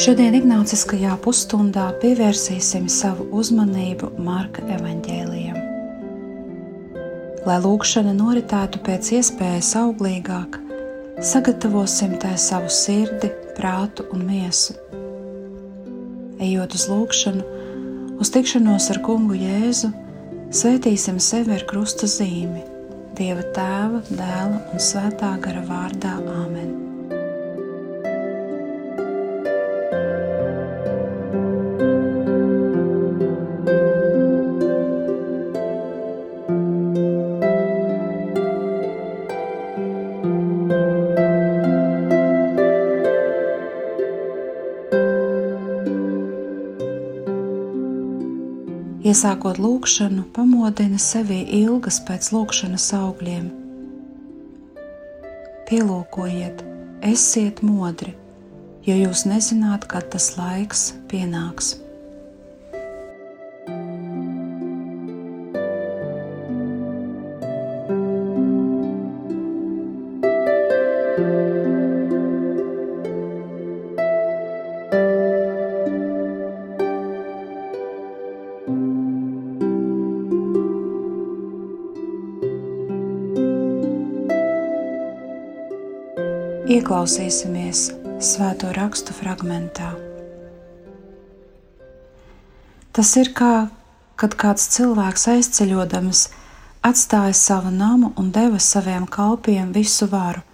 Šodien Ignāciskajā pusstundā pievērsīsim savu uzmanību Marka evaņģēlijam. Lai lūkšana noritētu pēc iespējas auglīgāk, sagatavosim tai savu sirdi, prātu un miesu. Ejot uz lūkšanu, uz tikšanos ar kungu Jēzu, svētīsim sevi ar krusta zīmi, Dieva tēva, dēla un svētā gara vārdā Āmen. Iesākot lūkšanu, pamodina sevi ilgas pēc lūkšanas augļiem. Pielūkojiet, esiet modri, jo jūs nezināt, kad tas laiks pienāks. Ieklausīsimies svēto rakstu fragmentā. Tas ir kā, kad kāds cilvēks aizceļodams atstāja savu namu un deva saviem kalpiem visu varu,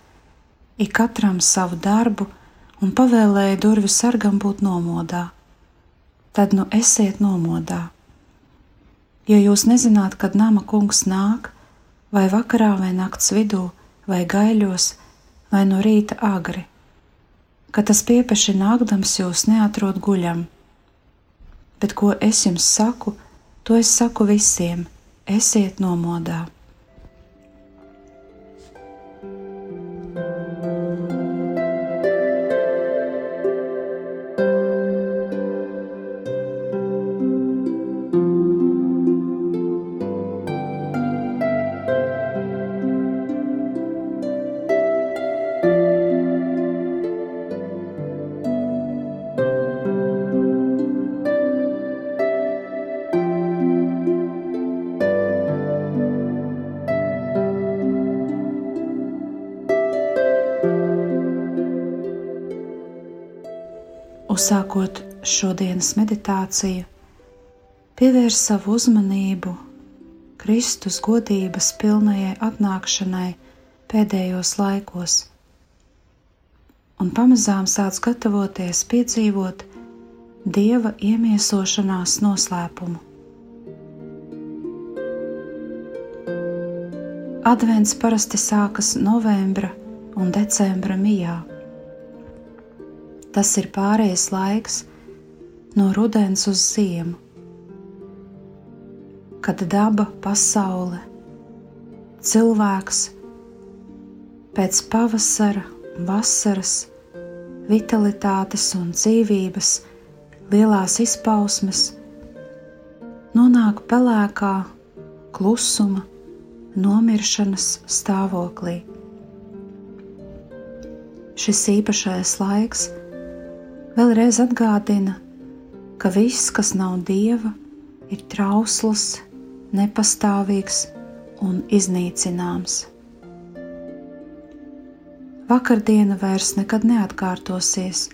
ik katram savu darbu un pavēlēja durvju sargam būt nomodā. Tad nu esiet nomodā. Jo jūs nezināt, kad nama kungs nāk, vai vakarā, vai nakts vidū, vai gaiļos, vai no rīta agri, kad tas piepeši nākdams jūs neatrod guļam. Bet ko es jums saku, to es saku visiem: esiet nomodā! Uzsākot šodienas meditāciju, pievērs savu uzmanību Kristus godības pilnajai atnākšanai pēdējos laikos, un pamazām sāc gatavoties piedzīvot Dieva iemiesošanās noslēpumu. Advents parasti sākas novembra un decembra mijā. Tas ir pārējais laiks no rudens uz ziemu, kad daba, pasaule, cilvēks pēc pavasara, vasaras, vitalitātes un dzīvības lielās izpausmes nonāk pelēkā, klusuma, nomiršanas stāvoklī. Šis īpašais laiks vēlreiz atgādina, ka viss, kas nav dieva, ir trausls, nepastāvīgs un iznīcināms. Vakardiena vairs nekad neatkārtosies.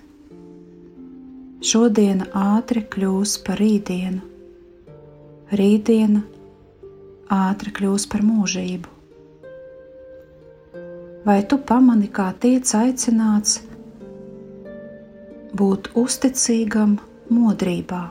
Šodiena ātri kļūs par rītdienu, rītdiena ātri kļūs par mūžību. Vai tu pamani, kā tiec aicināts būt uzticīgam modrībā.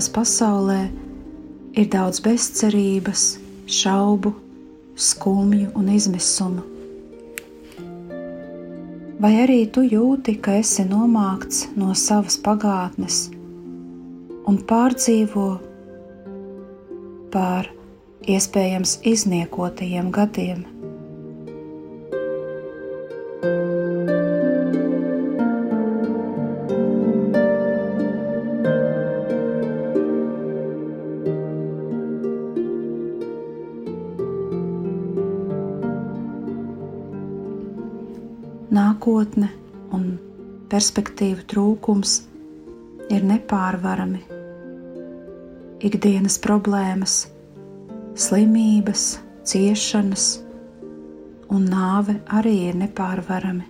Mūsdienās pasaulē ir daudz bezcerības, šaubu, skumju un izmisumu. Vai arī tu jūti, ka esi nomākts no savas pagātnes un pārdzīvo pār iespējams izniekotajiem gadiem? Nākotne un perspektīvu trūkums ir nepārvarami. Ikdienas problēmas, slimības, ciešanas un nāve arī ir nepārvarami.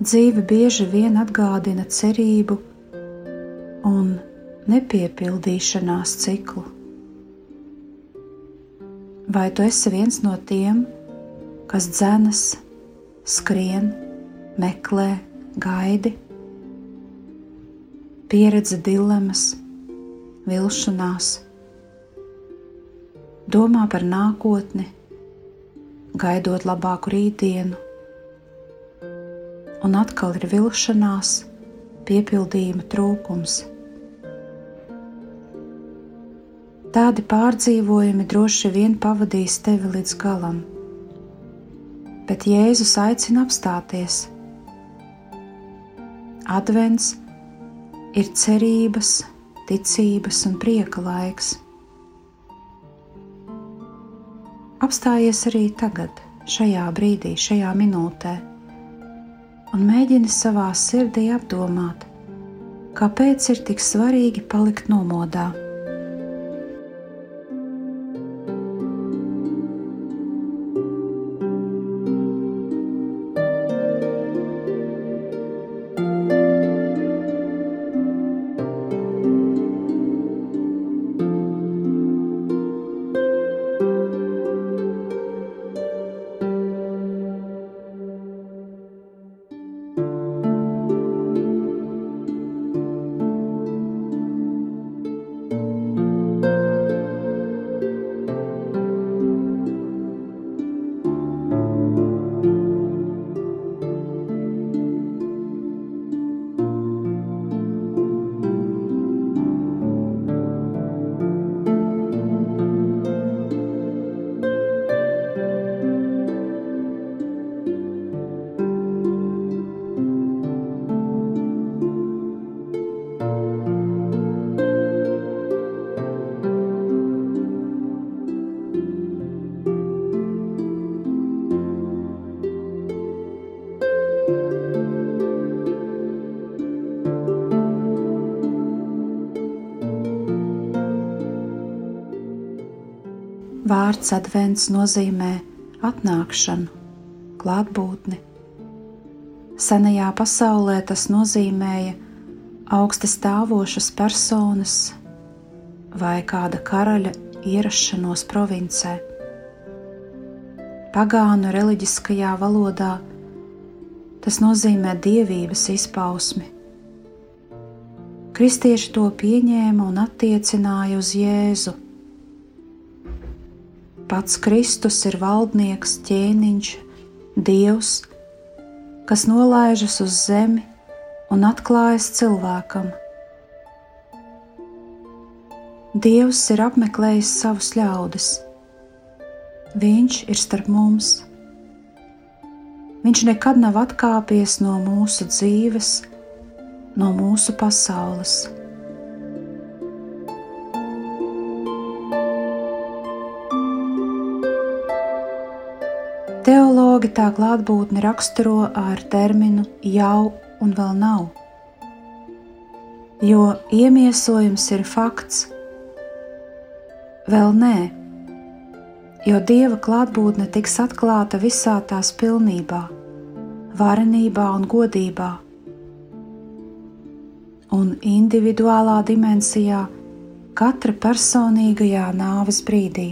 Dzīve bieži vien atgādina cerību un nepiepildīšanās ciklu. Vai tu esi viens no tiem, kas dzenas, skrien, meklē, gaidi, pieredze dilemmas, vilšanās, domā par nākotni, gaidot labāku rītdienu, un atkal ir vilšanās, piepildījuma trūkums. Tādi pārdzīvojumi droši vien pavadīs tevi līdz galam bet Jēzus aicina apstāties. Advents ir cerības, ticības un prieka laiks. Apstājies arī tagad, šajā brīdī, šajā minūtē, un mēģini savā sirdī apdomāt, kāpēc ir tik svarīgi palikt nomodā. Vārds advents nozīmē atnākšanu, klātbūtni. Senajā pasaulē tas nozīmēja augsti stāvošas personas vai kāda karaļa ierašanos provincē. Pagānu reliģiskajā valodā tas nozīmē dievības izpausmi. Kristieši to pieņēma un attiecināja uz Jēzu Pats Kristus ir valdnieks, ķēniņš, dievs, kas nolaižas uz zemi un atklājas cilvēkam. Dievs ir apmeklējis savus ļaudis. Viņš ir starp mums. Viņš nekad nav atkāpies no mūsu dzīves, no mūsu pasaules. Teologi tā klātbūtni raksturo ar terminu jau un vēl nav. Jo iemiesojums ir fakts, vēl nē, jo dieva klātbūtne tiks atklāta visā tās pilnībā, varenībā un godībā. Un individuālā dimensijā, katra personīgajā nāves brīdī.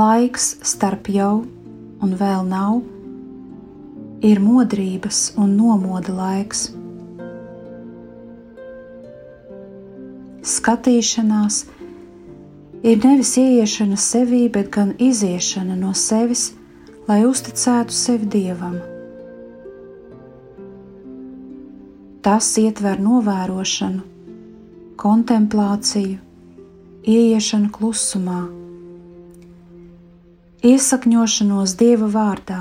Laiks starp jau un vēl nav, ir modrības un nomoda laiks. Skatīšanās ir nevis ieiešana sevī, bet gan iziešana no sevis, lai uzticētu sevi dievam. Tas ietver novērošanu, kontemplāciju, ieiešanu klusumā, iesakņošanos dieva vārdā,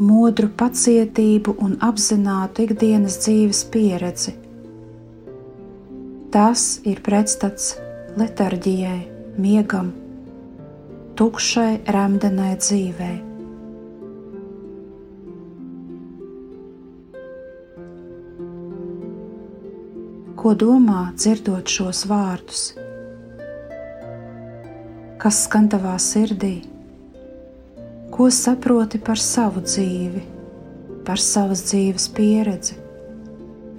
modru pacietību un apzinātu ikdienas dzīves pieredzi. Tas ir pretstats letarģijai, miegam, tukšai, remdenai dzīvei. ko domā dzirdot šos vārdus? Kas skan tavā sirdī? Ko saproti par savu dzīvi, par savas dzīves pieredzi?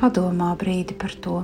Padomā brīdi par to.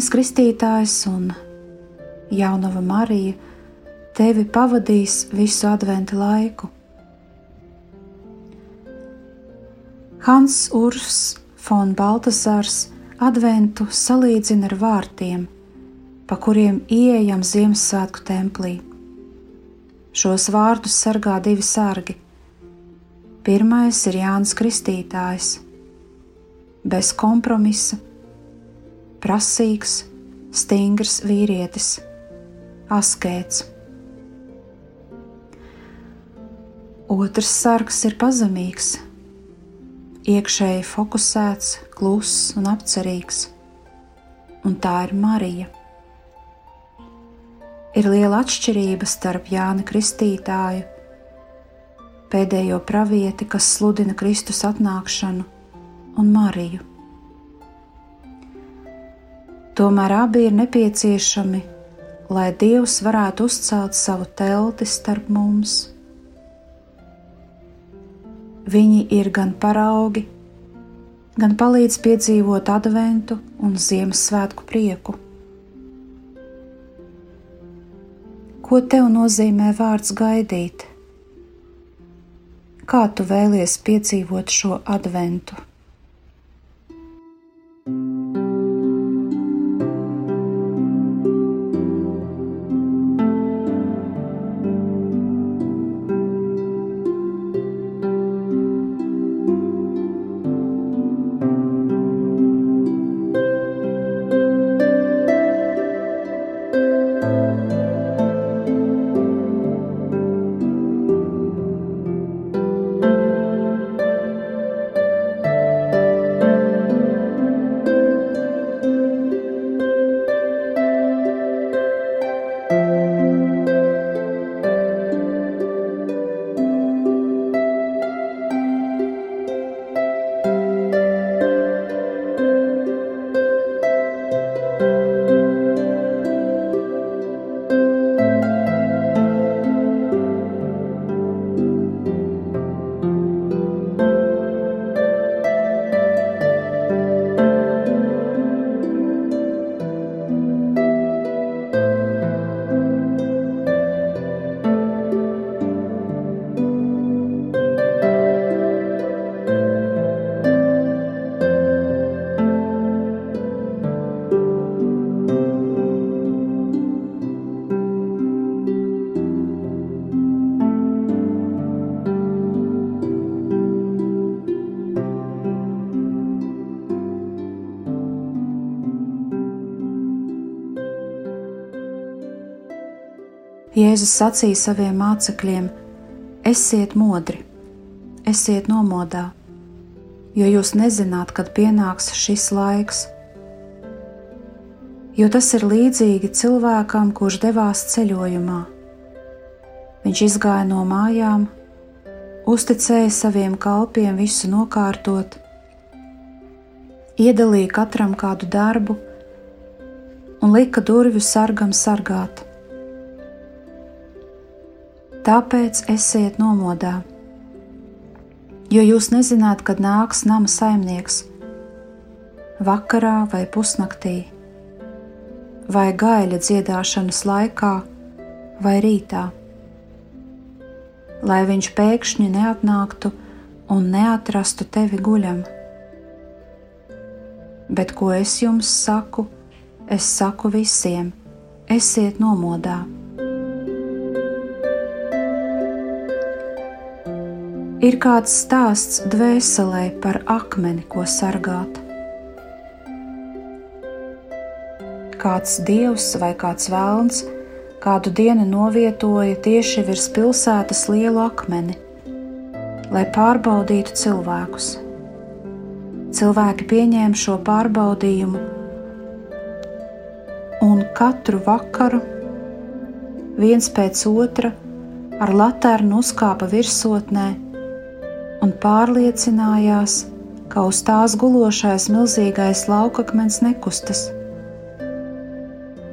Jānis Kristītājs un Jaunava Marija tevi pavadīs visu adventu laiku. Hans Urs von Baltasars adventu salīdzina ar vārtiem, pa kuriem ieejam Ziemassvētku templī. Šos vārdus sargā divi sargi. Pirmais ir Jānis Kristītājs, bez kompromisa prasīgs, stingrs vīrietis, askēts. Otrs sargs ir pazemīgs, iekšēji fokusēts, kluss un apcerīgs, un tā ir Marija. Ir liela atšķirība starp Jāni Kristītāju, pēdējo pravieti, kas sludina Kristus atnākšanu, un Mariju. Tomēr abi ir nepieciešami, lai Dievs varētu uzcelt savu telti starp mums. Viņi ir gan paraugi, gan palīdz piedzīvot adventu un Ziemassvētku prieku. Ko tev nozīmē vārds gaidīt? Kā tu vēlies piedzīvot šo adventu? Jēzus sacīja saviem mācekļiem: Esiet modri, esiet nomodā, jo jūs nezināt, kad pienāks šis laiks. Jo tas ir līdzīgi cilvēkam, kurš devās ceļojumā. Viņš izgāja no mājām, uzticēja saviem kalpiem visu nokārtot, iedalīja katram kādu darbu un lika durvju sargam sargāt. Tāpēc esiet nomodā, jo jūs nezināt, kad nāks nama saimnieks, vakarā vai pusnaktī, vai gaļa dziedāšanas laikā, vai rītā, lai viņš pēkšņi neatnāktu un neatrastu tevi guļam. Bet ko es jums saku, es saku visiem: esiet nomodā! Ir kāds stāsts dvēselē par akmeni, ko sargāt. Kāds dievs vai kāds vēlns kādu dienu novietoja tieši virs pilsētas lielu akmeni, lai pārbaudītu cilvēkus. Cilvēki pieņēma šo pārbaudījumu, un katru vakaru viens pēc otra ar laternu uzkāpa virsotnē un pārliecinājās, ka uz tās gulošais milzīgais laukakmens nekustas.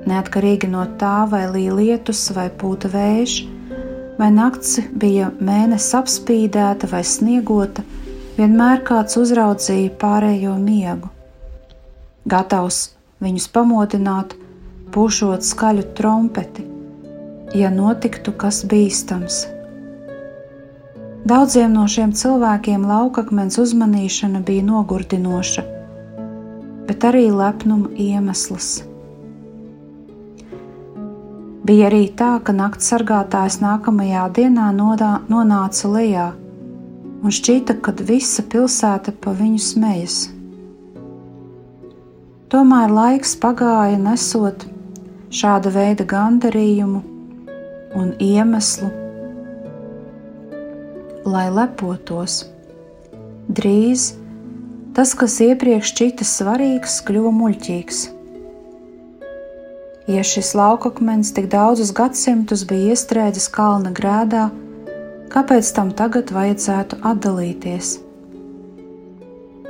Neatkarīgi no tā, vai līja lietus vai pūta vējš, vai nakts bija mēnesis apspīdēta vai sniegota, vienmēr kāds uzraudzīja pārējo miegu. Gatavs viņus pamodināt, pušot skaļu trompeti, ja notiktu kas bīstams. Daudziem no šiem cilvēkiem laukakmens uzmanīšana bija nogurdinoša, bet arī lepnuma iemesls. Bija arī tā, ka nakts sargātājs nākamajā dienā nodā, nonāca lejā, un šķita, ka visa pilsēta pa viņu smejas. Tomēr laiks pagāja nesot šāda veida gandarījumu un iemeslu lai lepotos. Drīz tas, kas iepriekš šķita svarīgs, kļuva muļķīgs. Ja šis laukakmens tik daudzus gadsimtus bija iestrēdzis kalna grēdā, kāpēc tam tagad vajadzētu atdalīties?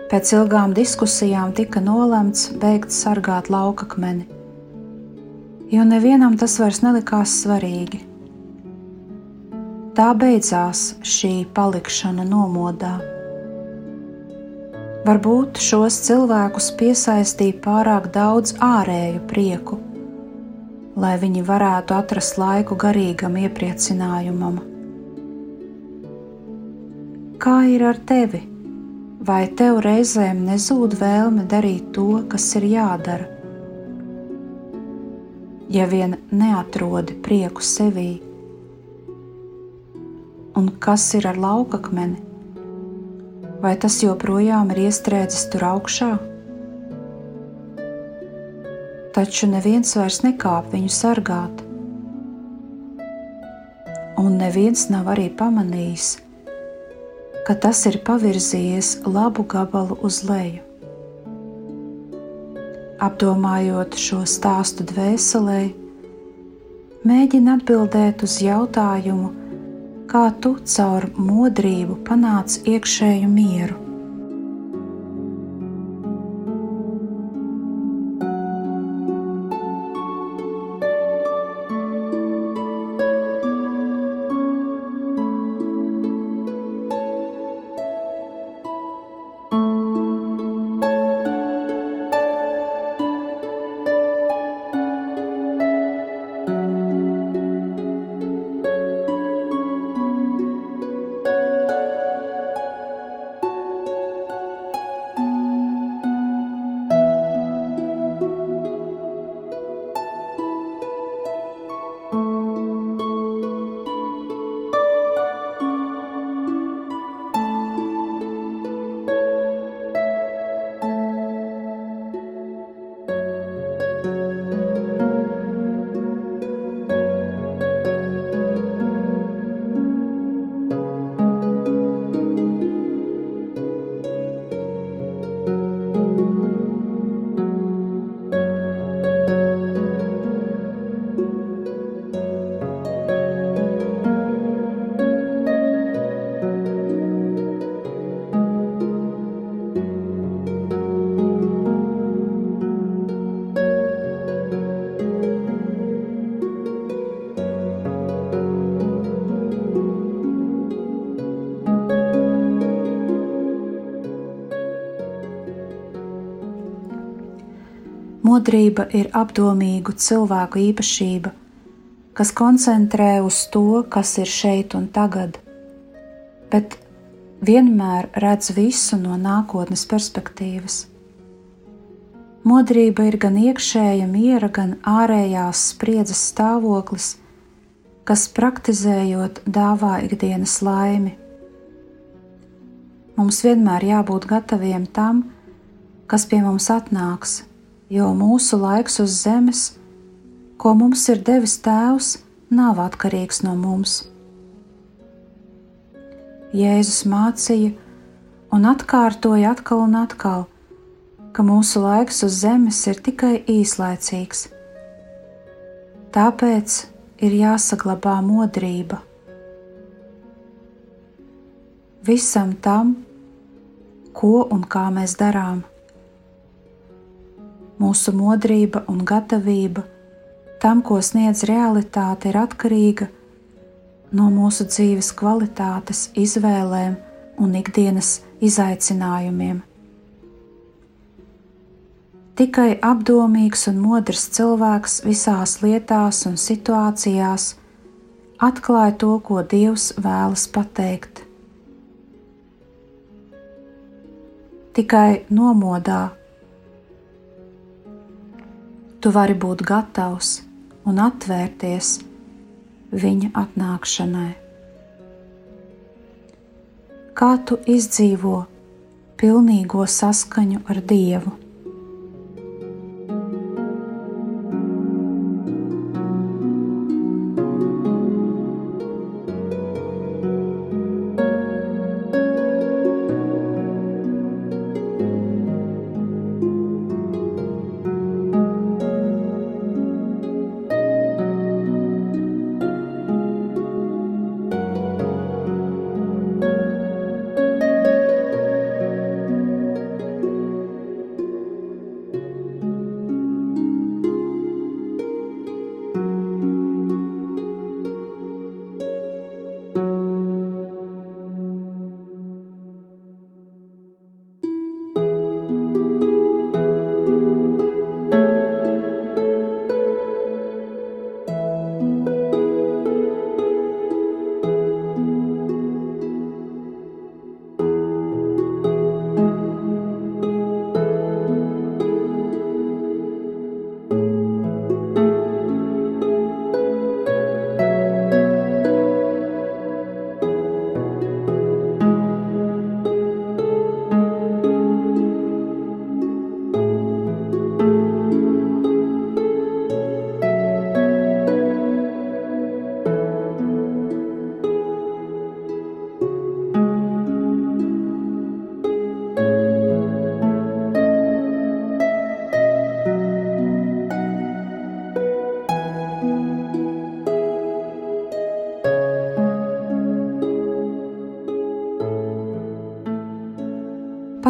Pēc ilgām diskusijām tika nolemts beigt sargāt laukakmeni, jo nevienam tas vairs nelikās svarīgi. Tā beidzās šī palikšana nomodā. Varbūt šos cilvēkus piesaistīja pārāk daudz ārēju prieku, lai viņi varētu atrast laiku garīgam iepriecinājumam. Kā ir ar tevi? Vai tev reizēm nezūd vēlme darīt to, kas ir jādara? Ja vien neatrodi prieku sevī, un kas ir ar laukakmeni? Vai tas joprojām ir iestrēdzis tur augšā? Taču neviens vairs nekāp viņu sargāt, un neviens nav arī pamanījis, ka tas ir pavirzījies labu gabalu uz leju. Apdomājot šo stāstu dvēselē, mēģina atbildēt uz jautājumu, kā tu caur modrību panāc iekšēju mieru. Modrība ir apdomīgu cilvēku īpašība, kas koncentrē uz to, kas ir šeit un tagad, bet vienmēr redz visu no nākotnes perspektīvas. Modrība ir gan iekšēja miera, gan ārējās spriedzes stāvoklis, kas praktizējot dāvā ikdienas laimi. Mums vienmēr jābūt gataviem tam, kas pie mums atnāks, jo mūsu laiks uz zemes, ko mums ir devis Tēvs, nav atkarīgs no mums. Jēzus mācīja un atkārtoja atkal un atkal, ka mūsu laiks uz zemes ir tikai īslaicīgs. Tāpēc ir jāsaglabā modrība. Visam tam, ko un kā mēs darām Mūsu modrība un gatavība tam, ko sniedz realitāte, ir atkarīga no mūsu dzīves kvalitātes, izvēlēm un ikdienas izaicinājumiem. Tikai apdomīgs un modrs cilvēks visās lietās un situācijās atklāja to, ko Dievs vēlas pateikt. Tikai nomodā tu vari būt gatavs un atvērties viņa atnākšanai. Kā tu izdzīvo pilnīgo saskaņu ar Dievu?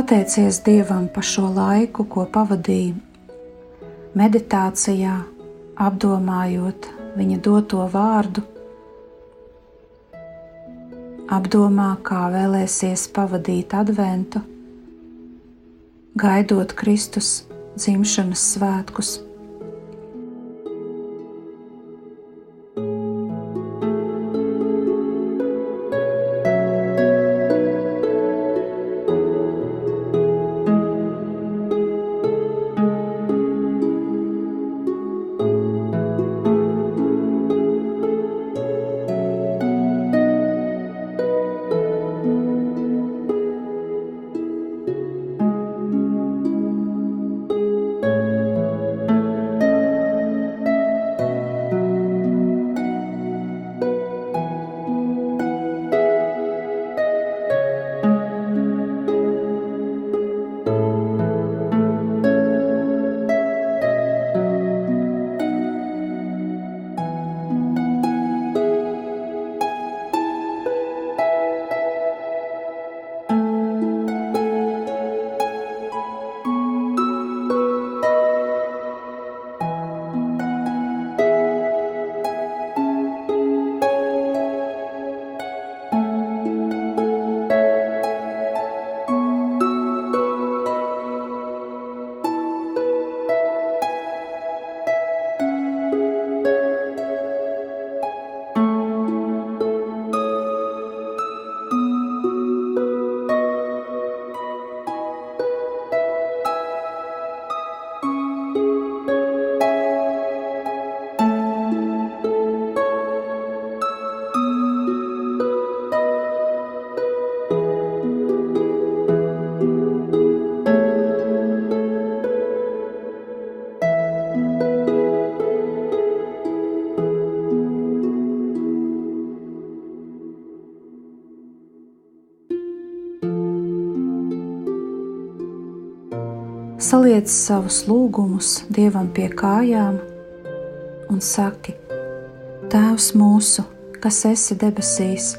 Pateicies Dievam par šo laiku, ko pavadīju meditācijā, apdomājot viņa doto vārdu, apdomā, kā vēlēsies pavadīt adventu, gaidot Kristus dzimšanas svētkus. Saliec savus lūgumus Dievam pie kājām un saki: Tēvs mūsu, kas esi debesīs,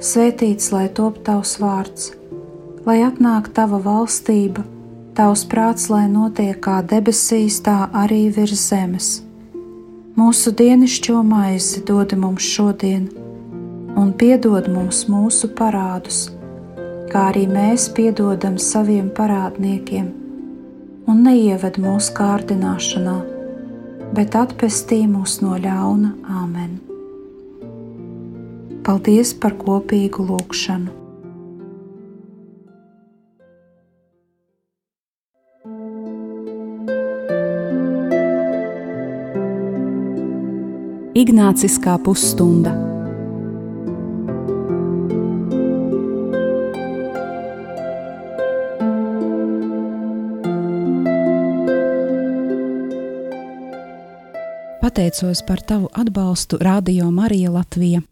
svētīts lai top tavs vārds, lai atnāk tava valstība, tavs prāts, lai notiek kā debesīs, tā arī virs zemes. Mūsu dienascho maizi dod mums šodien, un piedod mums mūsu parādus, kā arī mēs piedodam saviem parādniekiem un neieved mūsu kārdināšanā, bet atpestī mūs no ļauna Āmen. Paldies par kopīgu lūgšanu! Ignāciskā pusstunda. Pateicos par tavu atbalstu Radio Marija Latvija.